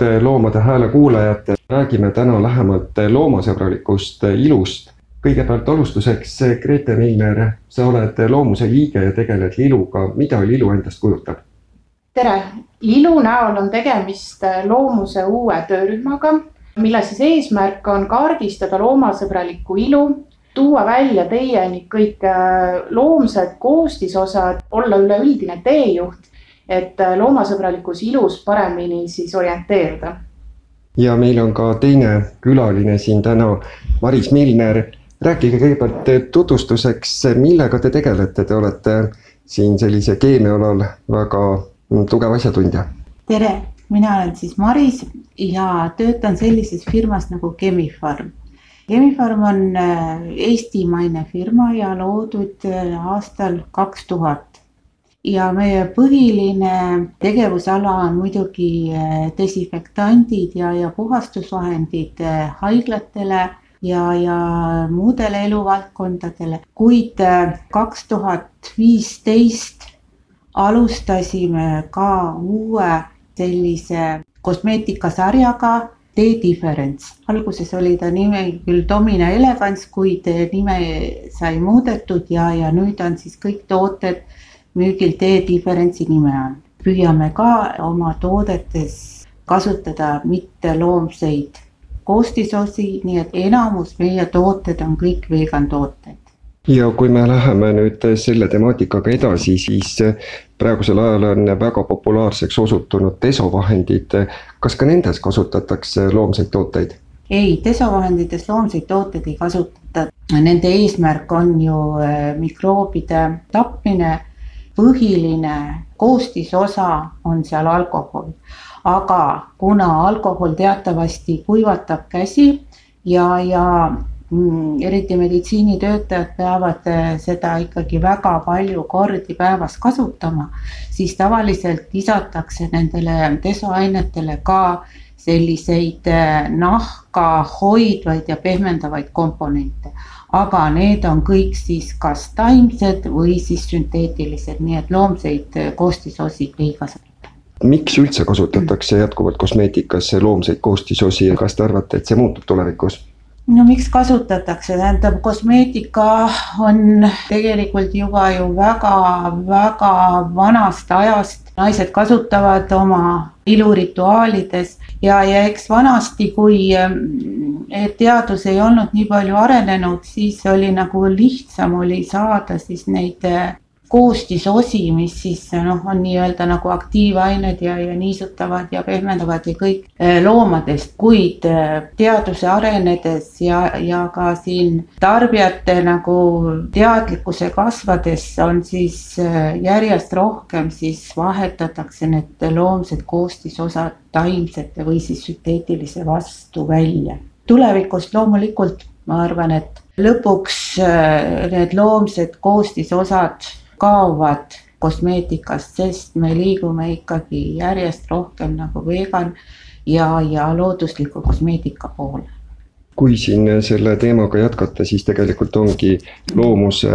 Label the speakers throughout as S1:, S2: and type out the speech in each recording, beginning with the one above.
S1: head Loomade Hääle kuulajad, räägime täna lähemalt loomasõbralikust ilust. Kõigepealt alustuseks, Grete Milner, sa oled Loomuse liige ja tegeled liluga, mida lilu endast kujutab?
S2: tere, lilu näol on tegemist Loomuse uue töörühmaga, mille siis eesmärk on kaardistada loomasõbralikku ilu, tuua välja teieni kõik loomsed koostisosad, olla üleüldine teejuht et äh, loomasõbralikus ilus paremini siis orienteeruda.
S1: ja meil on ka teine külaline siin täna, Maris Milner. Rääkige kõigepealt tutvustuseks, millega te tegelete, te olete siin sellise keemia alal väga tugev asjatundja.
S3: tere, mina olen siis Maris ja töötan sellises firmas nagu Chemi-Pharm Chemi-Pharm on äh, eestimaine firma ja loodud aastal kaks tuhat. Ja meie põhiline tegevusala on muidugi eh, desinfektandid ja, ja puhastusvahendid eh, haiglatele ja, ja muudele eluvaldkondadele, kuid eh, kaks tuhat viisteist alustasime ka uue sellise kosmeetikasarjaga D-Difference. alguses oli ta nimi küll Domina Elegance, kuid nime sai muudetud ja, ja nüüd on siis kõik tooted müügil D-differentsi nime all. püüame ka oma toodetes kasutada mitteloomseid koostisosi, nii et enamus meie tooted on kõik vegan tooted
S1: ja kui me läheme nüüd selle temaatikaga edasi, siis praegusel ajal on väga populaarseks osutunud desovahendid. kas ka nendes kasutatakse loomseid tooteid?
S3: ei, desovahendites loomseid tooteid ei kasutata. Nende eesmärk on ju eh, mikroobide tapmine põhiline koostisosa on seal alkohol. aga kuna alkohol teatavasti kuivatab käsi ja, ja mm, eriti meditsiinitöötajad peavad eh, seda ikkagi väga palju kordi päevas kasutama, siis tavaliselt lisatakse nendele desoainetele ka selliseid eh, nahka hoidvaid ja pehmendavaid komponente aga need on kõik siis kas taimsed või siis sünteetilised, nii et loomseid koostisosi ei kasutata.
S1: miks üldse kasutatakse jätkuvalt kosmeetikas loomseid koostisosi ja kas te arvate, et see muutub tulevikus?
S3: no miks kasutatakse, tähendab kosmeetika on tegelikult juba ju väga-väga vanast ajast naised kasutavad oma ilurituaalides ja, ja eks vanasti, kui teadus ei olnud nii palju arenenud, siis oli nagu lihtsam oli saada siis neid koostisosi, mis siis noh, on nii-öelda nagu aktiivained ja, ja niisutavad ja pehmendavad ja kõik eh, loomadest, kuid eh, teaduse arenedes ja, ja ka siin tarbijate nagu teadlikkuse kasvades on siis eh, järjest rohkem siis vahetatakse need loomsed koostisosad taimsete või siis sünteetilise vastu välja. Tulevikus loomulikult ma arvan, et lõpuks need loomsed koostisosad kaovad kosmeetikast, sest me liigume ikkagi järjest rohkem nagu vegan ja, ja loodusliku kosmeetika poole.
S1: kui siin selle teemaga jätkata, siis tegelikult ongi loomuse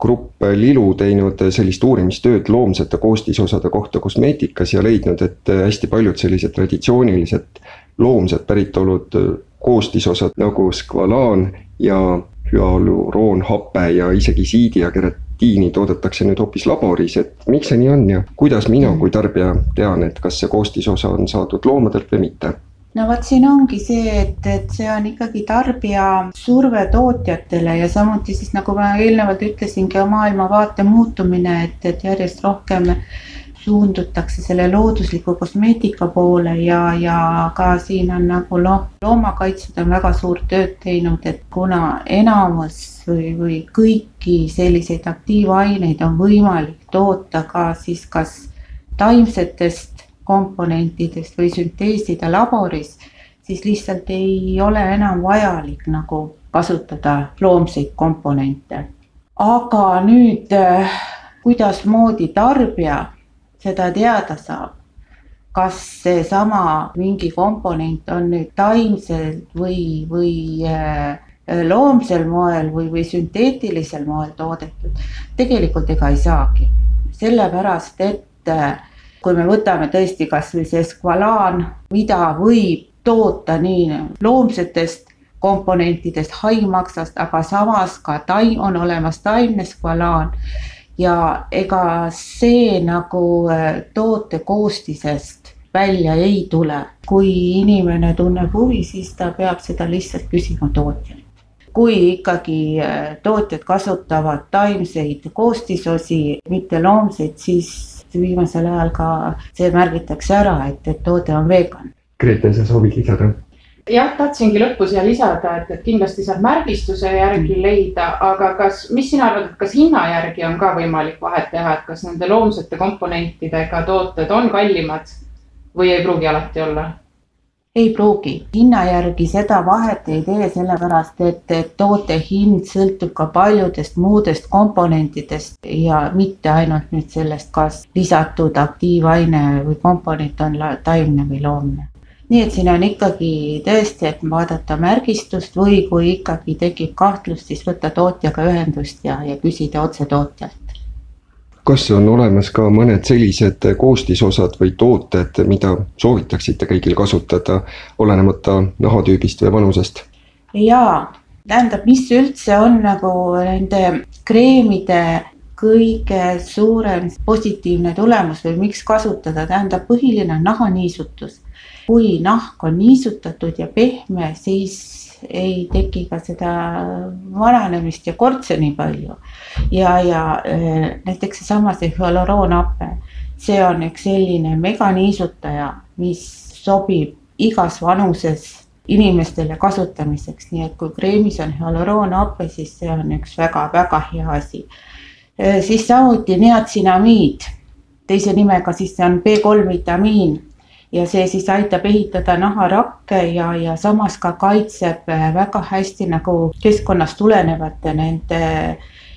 S1: grupp Lilu teinud sellist uurimistööd loomsete koostisosade kohta kosmeetikas ja leidnud, et hästi paljud sellised traditsioonilised loomsed päritolud koostisosad nagu skvalaan ja hüaluroonhape ja isegi siidi ja keret-, tiini toodetakse nüüd hoopis laboris, et miks see nii on ja kuidas mina kui tarbija tean, et kas see koostisosa on saadud loomadelt või mitte?
S3: No vot, siin ongi see, et, et see on ikkagi tarbija surve tootjatele ja samuti siis nagu ma eelnevalt ütlesingi, maailmavaate muutumine, et, et järjest rohkem suundutakse selle loodusliku kosmeetika poole ja, ja ka siin on nagu noh, loomakaitsjad on väga suurt tööd teinud, et kuna enamus või, või kõiki selliseid aktiivaineid on võimalik toota ka siis kas taimsetest komponentidest või sünteesida laboris, siis lihtsalt ei ole enam vajalik nagu kasutada loomseid komponente. aga nüüd, kuidasmoodi tarbija seda teada saab, kas seesama mingi komponent on nüüd taimsel või, või äh, loomsel moel või, või sünteetilisel moel toodetud, tegelikult ega ei saagi. sellepärast, et äh, kui me võtame tõesti kasvõi see skvalaan, mida võib toota nii loomsetest komponentidest, haimaksast, aga samas ka taim, on olemas taimne skvalaan. ja ega see nagu äh, toote koostisest välja ei tule. kui inimene tunneb huvi, siis ta peab seda lihtsalt küsima tootjalt kui ikkagi äh, tootjad kasutavad taimseid koostisosi, mitte loomseid, siis viimasel ajal ka see märgitakse ära, et, et toode on vegan.
S1: Grete, sa soovid lisada?
S2: jah, tahtsingi lõppu siia lisada, et, et kindlasti saab märgistuse järgi leida, aga kas, mis sina arvad, et kas hinna järgi on ka võimalik vahet teha, et kas nende loomsete komponentidega tooted on kallimad või ei pruugi alati olla?
S3: Ei pruugi, hinna järgi seda vahet ei tee, sellepärast et, toote hind sõltub ka paljudest muudest komponentidest ja mitte ainult nüüd sellest, kas lisatud aktiivaine või komponent on taimne või loomne. nii et siin on ikkagi tõesti, et vaadata märgistust või kui ikkagi tekib kahtlus, siis võtta tootjaga ühendust ja, ja küsida otse tootjalt
S1: kas on olemas ka mõned sellised koostisosad või tooted, mida soovitaksite kõigil kasutada, olenemata nahatüübist või vanusest?
S3: jaa, tähendab, mis üldse on nagu nende kreemide kõige suurem positiivne tulemus või miks kasutada, tähendab, põhiline on nahaniisutus. kui nahk on niisutatud ja pehme, siis ei teki ka seda vananemist ja kortse nii palju. ja, ja äh, näiteks seesama see hüaluroonappe, see on üks selline meganiisutaja, mis sobib igas vanuses inimestele kasutamiseks, nii et kui kreemis on hüaluroonappe, siis see on üks väga-väga hea asi. Äh, siis samuti niatsinamiid, teise nimega siis see on B3 vitamiin ja see siis aitab ehitada naharakke ja, ja samas ka kaitseb äh, väga hästi nagu keskkonnast tulenevate nende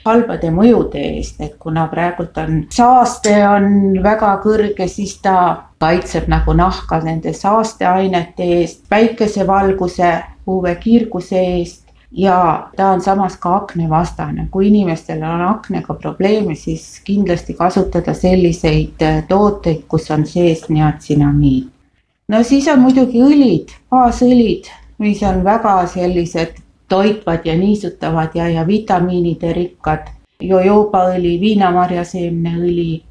S3: halbade mõjude eest, et kuna praegult on saaste on väga kõrge, siis ta kaitseb nagu nahka nende saasteainete eest, päikesevalguse, UV-kiirguse eest ja ta on samas ka aknevastane, kui inimestel on aknega probleeme, siis kindlasti kasutada selliseid äh, tooteid, kus on sees niatsinamiid. no siis on muidugi õlid, baasõlid, mis on väga sellised toitvad ja niisutavad ja, ja vitamiinide rikkad. jojobaõli, viinamarjaseemneõli,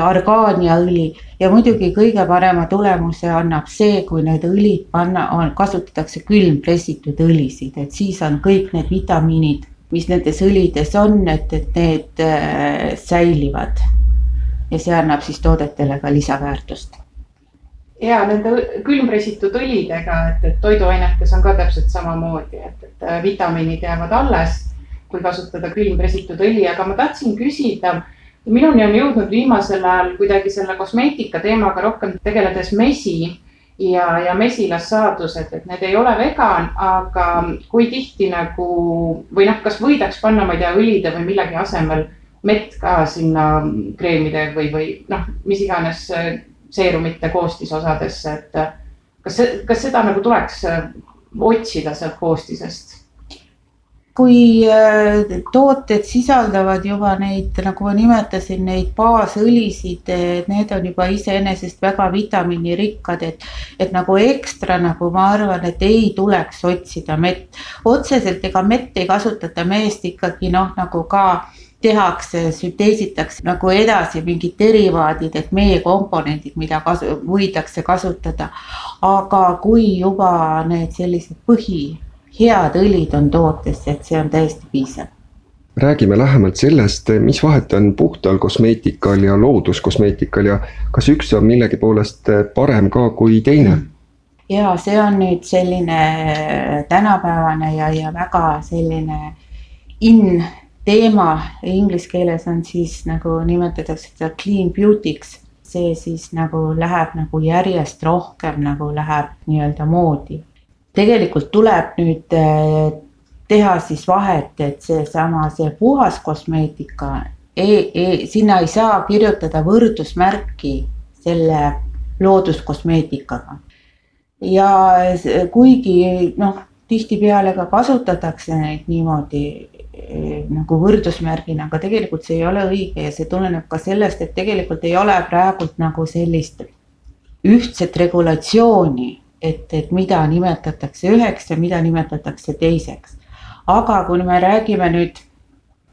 S3: argaaniaõli ja muidugi kõige parema tulemuse annab see, kui need õlid panna, kasutatakse külmpressitud õlisid, et siis on kõik need vitamiinid, mis nendes õlides on, et, et need äh, säilivad. ja see annab siis toodetele ka lisaväärtust.
S2: ja nende külmpressitud õlidega, et, et toiduainetes on ka täpselt samamoodi, et, et äh, vitamiinid jäävad alles, kui kasutada külmpressitud õli, aga ma tahtsin küsida minuni on jõudnud viimasel ajal kuidagi selle kosmeetika teemaga rohkem tegeledes mesi ja, ja mesilassaadused, et need ei ole vegan, aga kui tihti nagu või noh, kas võidaks panna, ma ei tea, õlide või millegi asemel mett ka sinna kreemide või, või noh, mis iganes seerumite koostisosadesse, et kas, kas seda nagu tuleks otsida sealt koostisest?
S3: Kui äh, tooted sisaldavad juba neid, nagu ma nimetasin, neid baasõlisid, need on juba iseenesest väga vitamiinirikkad, et, et nagu ekstra nagu ma arvan, et ei tuleks otsida mett. otseselt ega mett ei kasutata meest ikkagi noh, nagu ka tehakse, sünteesitakse nagu edasi mingid derivaadid, et meie komponendid, mida kasu, võidakse kasutada. aga kui juba need sellised põhi head õlid on tootes, et see on täiesti piisav.
S1: räägime lähemalt sellest, mis vahet on puhtal kosmeetikal ja looduskosmeetikal ja kas üks on millegi poolest parem ka kui teine?
S3: ja see on nüüd selline tänapäevane ja, ja väga selline in teema, inglise keeles on siis nagu nimetatakse seda clean beauty'ks see siis nagu läheb nagu järjest rohkem nagu läheb nii-öelda moodi tegelikult tuleb nüüd äh, teha siis vahet, et seesama, see puhas kosmeetika e, e, sinna ei saa kirjutada võrdusmärki selle looduskosmeetikaga. ja kuigi noh, tihtipeale ka kasutatakse neid niimoodi eh, nagu võrdusmärgina, aga tegelikult see ei ole õige ja see tuleneb ka sellest, et tegelikult ei ole praegult nagu sellist ühtset regulatsiooni, et, et mida nimetatakse üheks ja mida nimetatakse teiseks. aga kui me räägime nüüd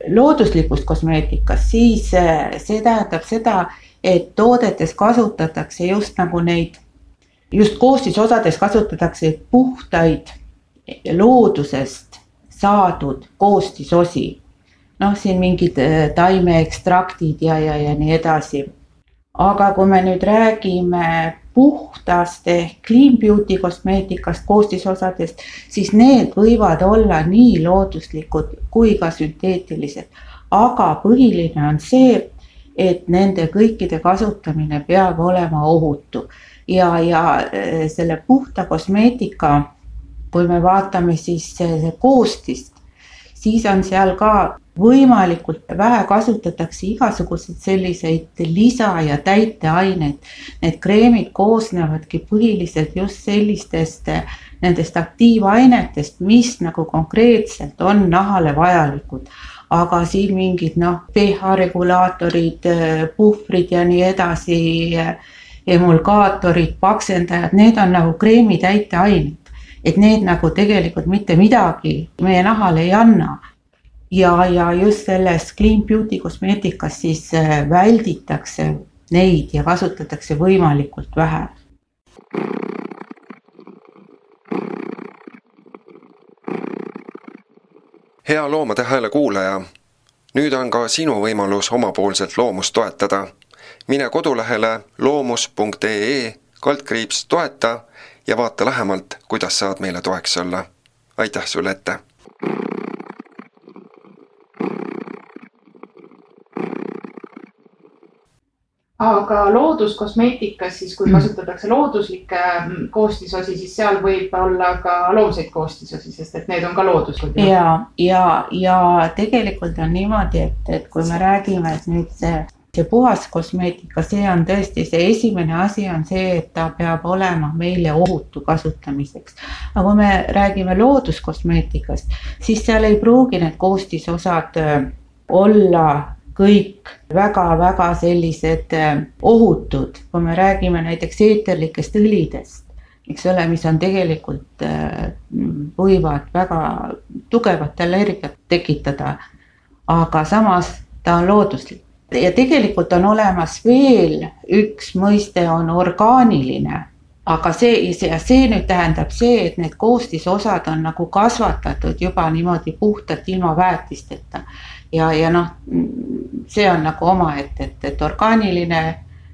S3: looduslikust kosmeetikast, siis eh, see tähendab seda, et toodetes kasutatakse just nagu neid, just koostisosades kasutatakse puhtaid loodusest saadud koostisosi. noh, siin mingid äh, taimeekstraktid ja, ja, ja nii edasi. aga kui me nüüd räägime puhtast ehk clean beauty kosmeetikast, koostisosadest, siis need võivad olla nii looduslikud kui ka sünteetilised. aga põhiline on see, et nende kõikide kasutamine peab olema ohutu ja, ja äh, selle puhta kosmeetika kui me vaatame siis koostist, siis on seal ka võimalikult vähe kasutatakse igasuguseid selliseid lisa- ja täiteaineid. Need kreemid koosnevadki põhiliselt just sellistest nendest aktiivainetest, mis nagu konkreetselt on nahale vajalikud. aga siin mingid noh, pH regulaatorid, puhvrid ja nii edasi, emulgaatorid, paksendajad, need on nagu kreemi täiteained et need nagu tegelikult mitte midagi meie nahale ei anna. ja, ja just selles clean beauty kosmeetikas siis äh, välditakse neid ja kasutatakse võimalikult vähe.
S1: hea Loomade Hääle kuulaja, nüüd on ka sinu võimalus omapoolselt loomust toetada. mine kodulehele loomus.ee kaldkriips toeta ja vaata lähemalt, kuidas saad meile toeks olla. aitäh sulle ette!
S2: aga looduskosmeetikas siis, kui kasutatakse looduslikke mm, koostisosi, siis seal võib olla ka loomseid koostisosi, sest et need on ka looduslikud.
S3: ja, ja, ja tegelikult on niimoodi, et, et kui me räägime, et nüüd see puhas kosmeetika, see on tõesti see esimene asi on see, et ta peab olema meile ohutu kasutamiseks. aga kui me räägime looduskosmeetikast, siis seal ei pruugi need koostisosad äh, olla kõik väga-väga sellised äh, ohutud, kui me räägime näiteks eeterlikest õlidest, eks ole, mis on tegelikult, äh, võivad väga tugevat allergiat tekitada. aga samas ta on looduslik ja tegelikult on olemas veel üks mõiste, on orgaaniline. aga see, ja see nüüd tähendab see, et need koostisosad on nagu kasvatatud juba niimoodi puhtalt ilma väetisteta. ja, ja noh, see on nagu omaette, et, et orgaaniline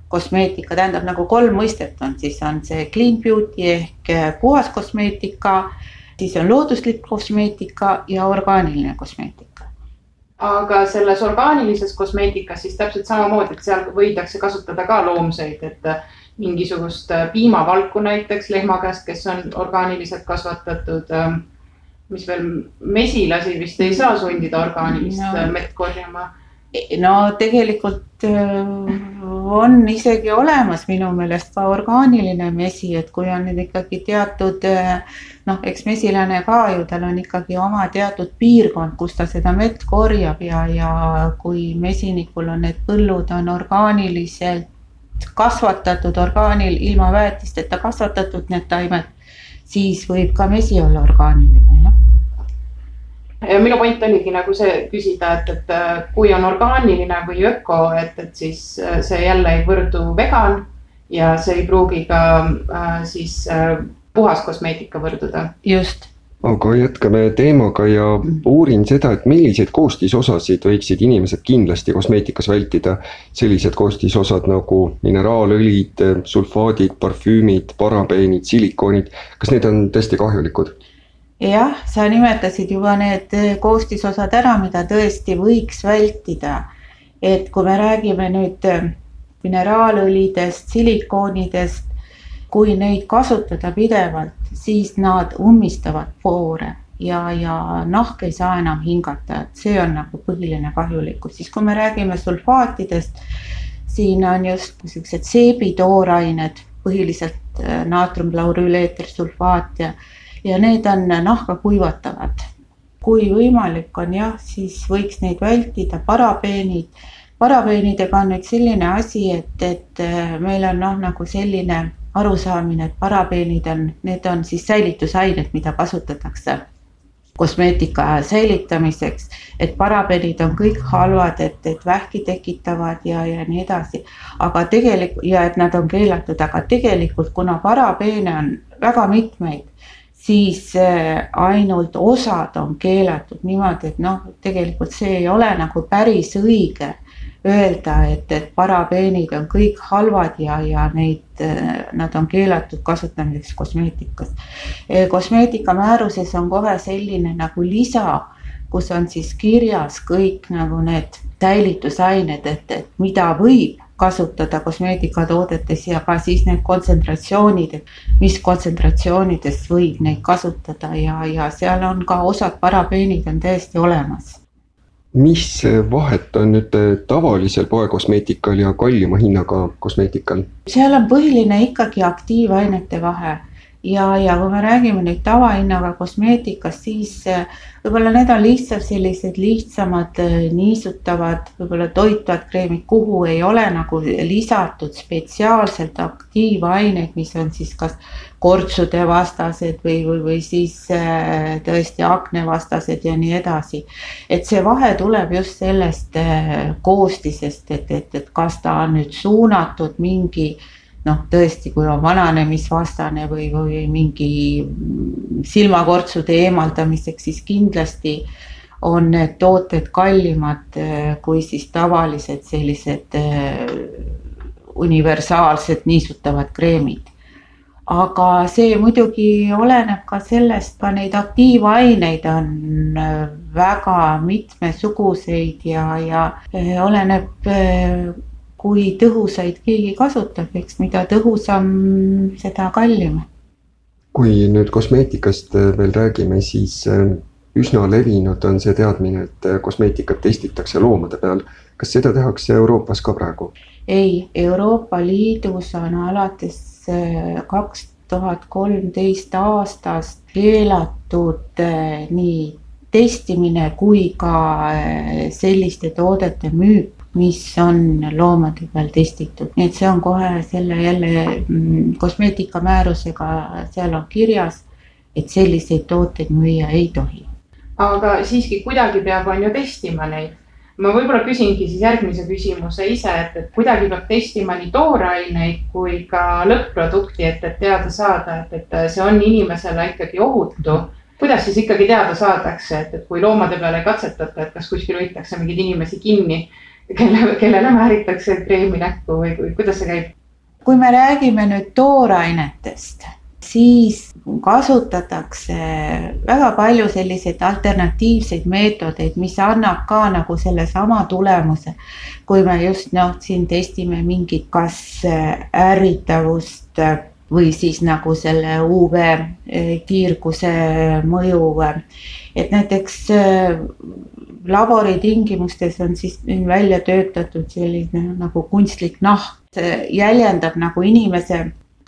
S3: kosmeetika tähendab nagu kolm mõistet on, siis on see clean beauty ehk puhas kosmeetika, siis on looduslik kosmeetika ja orgaaniline kosmeetika
S2: aga selles orgaanilises kosmeetikas siis täpselt samamoodi, et seal võidakse kasutada ka loomseid, et äh, mingisugust äh, piimavalku näiteks lehma käest, kes on orgaaniliselt kasvatatud. Ähm, mis veel, mesilasi vist ei saa sundida orgaanilist no. Äh, mett korjama
S3: no tegelikult on isegi olemas minu meelest ka orgaaniline mesi, et kui on ikkagi teatud äh, noh, eks mesilane ka ju, tal on ikkagi oma teatud piirkond, kus ta seda mett korjab ja, ja kui mesinikul on need põllud on orgaaniliselt kasvatatud, orgaanil ilma väetisteta kasvatatud need taimed, siis võib ka mesi olla orgaaniline, jah.
S2: Ja minu point oligi nagu see küsida, et, et kui on orgaaniline või öko, et, et siis äh, see jälle ei võrdu vegan ja see ei pruugi ka äh, siis äh, puhas kosmeetika võrduda.
S3: just
S1: aga jätkame teemaga ja uurin seda, et milliseid koostisosasid võiksid inimesed kindlasti kosmeetikas vältida. sellised koostisosad nagu mineraalõlid, sulfaadid, parfüümid, parabeenid, silikoonid, kas need on tõesti kahjulikud?
S3: jah, sa nimetasid juba need koostisosad ära, mida tõesti võiks vältida. et kui me räägime nüüd mineraalõlidest, silikoonidest, kui neid kasutada pidevalt, siis nad ummistavad poore ja, ja nahk ei saa enam hingata, et see on nagu põhiline kahjulikkus, siis kui me räägime sulfaatidest, siin on just niisugused seebitoorained, põhiliselt äh, naatriumlaurüüleetersulfaat ja, ja need on nahka kuivatavad. kui võimalik on jah, siis võiks neid vältida, parabeenid, parabeenidega on nüüd selline asi, et, et äh, meil on noh, nagu selline arusaamine, et parabeenid on, need on siis säilitusained, mida kasutatakse kosmeetika säilitamiseks, et parabenid on kõik halvad, et, et vähki tekitavad ja, ja nii edasi. aga tegelikult ja et nad on keelatud, aga tegelikult kuna parabeene on väga mitmeid, siis äh, ainult osad on keelatud niimoodi, et noh, tegelikult see ei ole nagu päris õige öelda, et, et parabeenid on kõik halvad ja, ja neid, nad on keelatud kasutamiseks kosmeetikas. kosmeetikamääruses on kohe selline nagu lisa, kus on siis kirjas kõik nagu need säilitusained, et, et mida võib kasutada kosmeetikatoodetes ja ka siis need kontsentratsioonid, et mis kontsentratsioonides võib neid kasutada ja, ja seal on ka osad parabeenid on täiesti olemas
S1: mis vahet on nüüd tavalisel poekosmeetikal ja kallima hinnaga kosmeetikal?
S3: seal on põhiline ikkagi aktiivainete vahe ja, ja kui me räägime nüüd tavahinnaga kosmeetikast, siis äh, võib-olla need on lihtsalt sellised lihtsamad äh, niisutavad, võib-olla toitvad kreemid, kuhu ei ole nagu lisatud spetsiaalselt aktiivaineid, mis on siis kas kortsude vastased või, või, või siis äh, tõesti aknevastased ja nii edasi. et see vahe tuleb just sellest koostisest, et, et, et kas ta on nüüd suunatud mingi noh, tõesti, kui on vananemisvastane või, või mingi silmakortsude eemaldamiseks, siis kindlasti on need tooted kallimad äh, kui siis tavalised sellised äh, universaalsed niisutavad kreemid. aga see muidugi oleneb ka sellest, ka neid aktiivaineid on äh, väga mitmesuguseid ja, ja oleneb kui tõhusaid keegi kasutab, eks mida tõhusam, seda kallim.
S1: kui nüüd kosmeetikast veel räägime, siis äh, üsna levinud on see teadmine, et äh, kosmeetikat testitakse loomade peal. kas seda tehakse Euroopas ka praegu?
S3: ei, Euroopa Liidus on alates äh, kaks tuhat kolmteist aastast keelatud nii testimine kui ka selliste toodete müük mis on loomade peal testitud, nii et see on kohe selle jälle mm, kosmeetikamäärusega, seal on kirjas, et selliseid tooteid müüa ei tohi.
S2: aga siiski kuidagi peab, on ju testima neid. ma võib-olla küsingi siis järgmise küsimuse ise, et, et kuidagi peab testima nii tooraineid kui ka lõpp-produkti, et, et teada saada, et, et see on inimesele ikkagi ohutu kuidas siis ikkagi teada saadakse, et, et kui loomade peal ei katsetata, et kas kuskil hoitakse mingeid inimesi kinni kelle, kellele määritakse kreemi näkku või, või kuidas see käib?
S3: kui me räägime nüüd toorainetest, siis kasutatakse väga palju selliseid alternatiivseid meetodeid, mis annab ka nagu sellesama tulemuse. kui me just noh, siin testime mingit kas ärritavust või siis nagu selle UV kiirguse mõju. et näiteks laboritingimustes on siis välja töötatud selline nagu kunstlik nahk, see jäljendab nagu inimese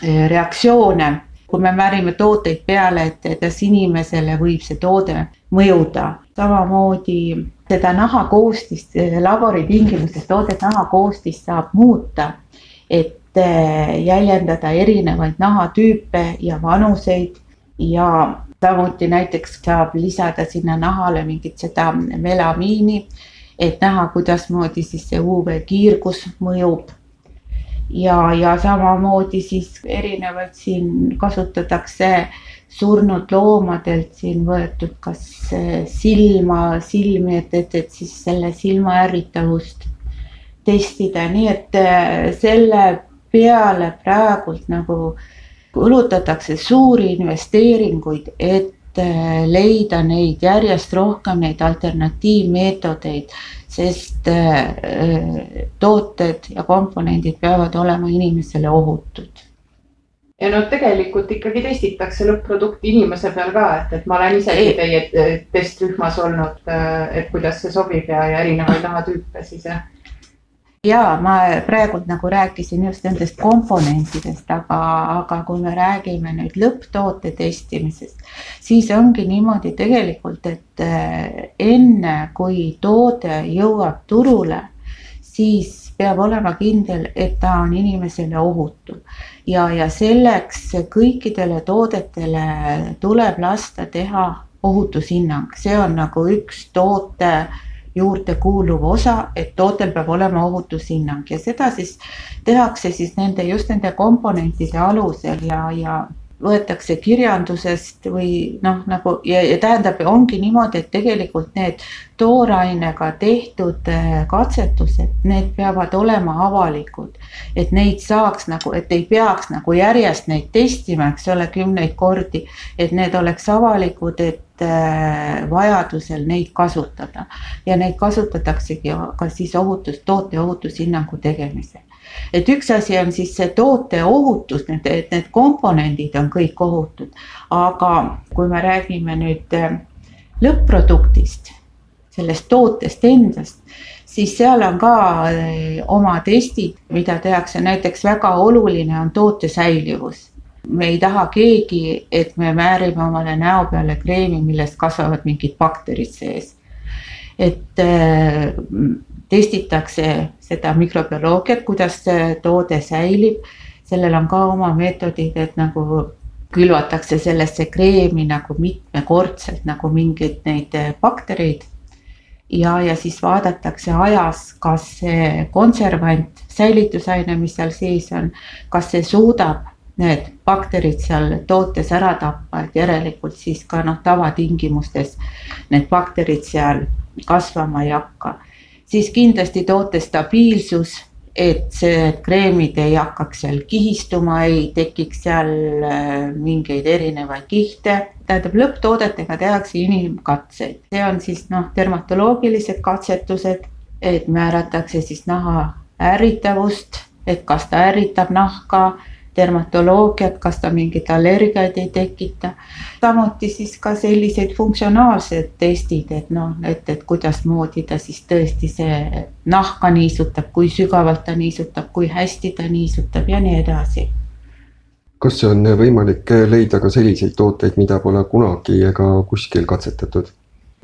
S3: eh, reaktsioone. kui me määrime tooteid peale, et, kas inimesele võib see toode mõjuda, samamoodi seda nahakoostist laboritingimustes, toodet nahakoostist saab muuta, et jäljendada erinevaid nahatüüpe ja vanuseid ja samuti näiteks saab lisada sinna nahale mingit seda melamiini, et näha, kuidasmoodi siis see UV kiirgus mõjub. ja, ja samamoodi siis erinevaid siin kasutatakse surnud loomadelt siin võetud kas silma, silmi, et, et, et siis selle silma ärritavust testida, nii et äh, selle peale praegult nagu äh, kulutatakse suuri investeeringuid, et äh, leida neid järjest rohkem, neid alternatiivmeetodeid, sest äh, tooted ja komponendid peavad olema inimesele ohutud.
S2: Ja no tegelikult ikkagi testitakse lõpp-produkti inimese peal ka, et, et ma olen isegi teie testrühmas olnud, et kuidas see sobib ja, ja erinevaid nahatüüpe siis jah
S3: ja ma praegult nagu rääkisin just nendest komponentidest, aga, aga kui me räägime nüüd lõpptoote testimisest, siis ongi niimoodi tegelikult, et eh, enne kui toode jõuab turule, siis peab olema kindel, et ta on inimesele ohutu. ja, ja selleks kõikidele toodetele tuleb lasta teha ohutushinnang, see on nagu üks toote juurde kuuluv osa, et tootel peab olema ohutushinnang ja seda siis tehakse siis nende, just nende komponentide alusel ja, ja võetakse kirjandusest või noh, nagu ja, ja tähendab, ongi niimoodi, et tegelikult need toorainega tehtud äh, katsetused, need peavad olema avalikud. et neid saaks nagu, et ei peaks nagu järjest neid testima, eks ole, kümneid kordi, et need oleks avalikud, et vajadusel neid kasutada. Ja neid kasutataksegi ka siis ohutus, toote ohutushinnangu tegemisel. Et üks asi on siis see toote ohutus, need, et need komponendid on kõik ohutud, aga kui me räägime nüüd äh, lõpp-produktist, sellest tootest endast, siis seal on ka äh, oma testid, mida tehakse, näiteks väga oluline on toote säilivus me ei taha keegi, et me määrime omale näo peale kreemi, millest kasvavad mingid bakterid sees. et äh, testitakse seda mikrobioloogiat, kuidas see toode säilib. sellel on ka oma meetodid, et nagu külvatakse sellesse kreemi nagu mitmekordselt nagu mingeid neid baktereid. ja, ja siis vaadatakse ajas, kas see konservant, säilitusaine, mis seal sees on, kas see suudab need bakterid seal tootes ära tappa, et järelikult siis ka noh, tavatingimustes need bakterid seal kasvama ei hakka siis kindlasti toote stabiilsus, et see kreemid ei hakkaks seal kihistuma, ei tekiks seal äh, mingeid erinevaid kihte. tähendab, lõpptoodetega tehakse inimkatseid, see on siis noh, dermatoloogilised katsetused, et määratakse siis naha ärritavust, et kas ta ärritab nahka dermatoloogiat, kas ta mingeid allergiaid ei tekita. samuti siis ka sellised funktsionaalsed testid, et noh, et, et kuidasmoodi ta siis tõesti see nahka niisutab, kui sügavalt ta niisutab, kui hästi ta niisutab ja nii edasi
S1: kas on võimalik leida ka selliseid tooteid, mida pole kunagi ega kuskil katsetatud?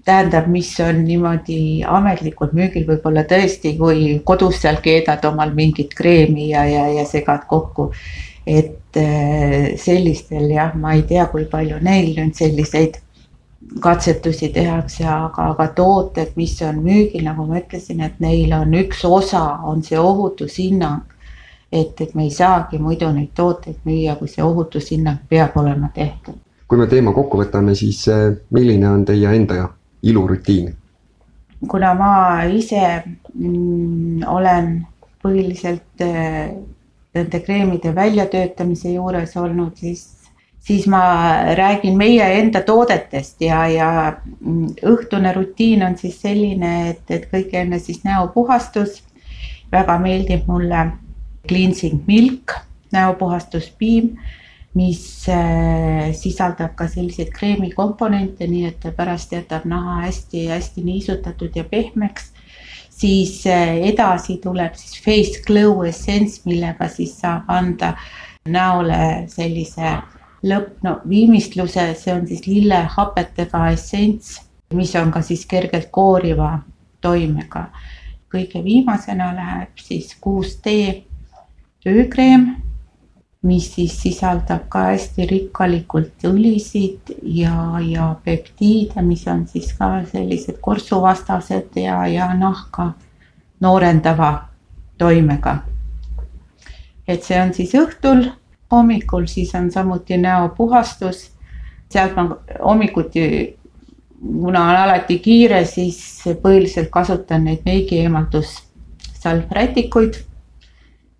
S3: tähendab, mis on niimoodi ametlikult müügil, võib-olla tõesti, kui kodus seal keedad omal mingit kreemi ja, ja, ja segad kokku et äh, sellistel jah, ma ei tea, kui palju neil nüüd selliseid katsetusi tehakse, aga, aga tooted, mis on müügil, nagu ma ütlesin, et neil on üks osa, on see ohutushinnang. et, et me ei saagi muidu neid tooteid müüa, kui see ohutushinnang peab olema tehtud.
S1: kui me teema kokku võtame, siis äh, milline on teie enda ilurutiin?
S3: kuna ma ise mm, olen põhiliselt äh, nende kreemide väljatöötamise juures olnud, siis, siis ma räägin meie enda toodetest ja, ja õhtune rutiin on siis selline, et, et kõige enne siis näopuhastus. väga meeldib mulle cleansing milk, näopuhastuspiim, mis äh, sisaldab ka selliseid kreemikomponente, nii et pärast jätab naha hästi-hästi niisutatud ja pehmeks siis eh, edasi tuleb siis Face Glow Essence, millega siis saab anda näole sellise lõpp, no viimistluse, see on siis lillehapetega essents, mis on ka siis kergelt kooriva toimega. kõige viimasena läheb siis 6D öökreem mis siis sisaldab ka hästi rikkalikult õlisid ja, ja peptiide, mis on siis ka sellised korsuvastased ja, ja nahka noorendava toimega. et see on siis õhtul, hommikul siis on samuti näopuhastus. sealt ma hommikuti, kuna on alati kiire, siis põhiliselt kasutan neid meigieemaldussalvrätikuid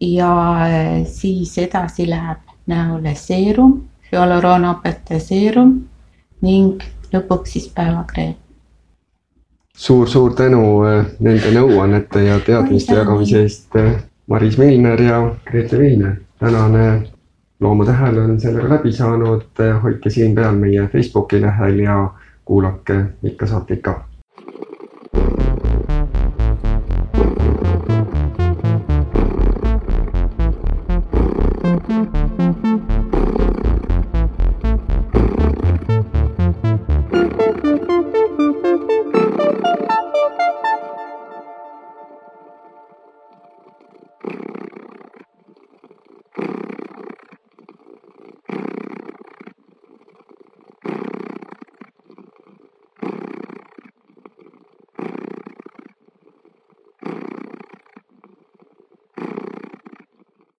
S3: ja eh, siis edasi läheb näole seerum, hüaluroonaapete seerum ning lõpuks siis päevakreem
S1: suur-suur tänu eh, nende nõuannete ja teadmiste jagamise eest, eh, Maris Milner ja Grete Viiner. tänane Loomu Tähel on sellega läbi saanud, hoidke silm peal meie Facebooki lehel ja kuulake ikka saateid ka.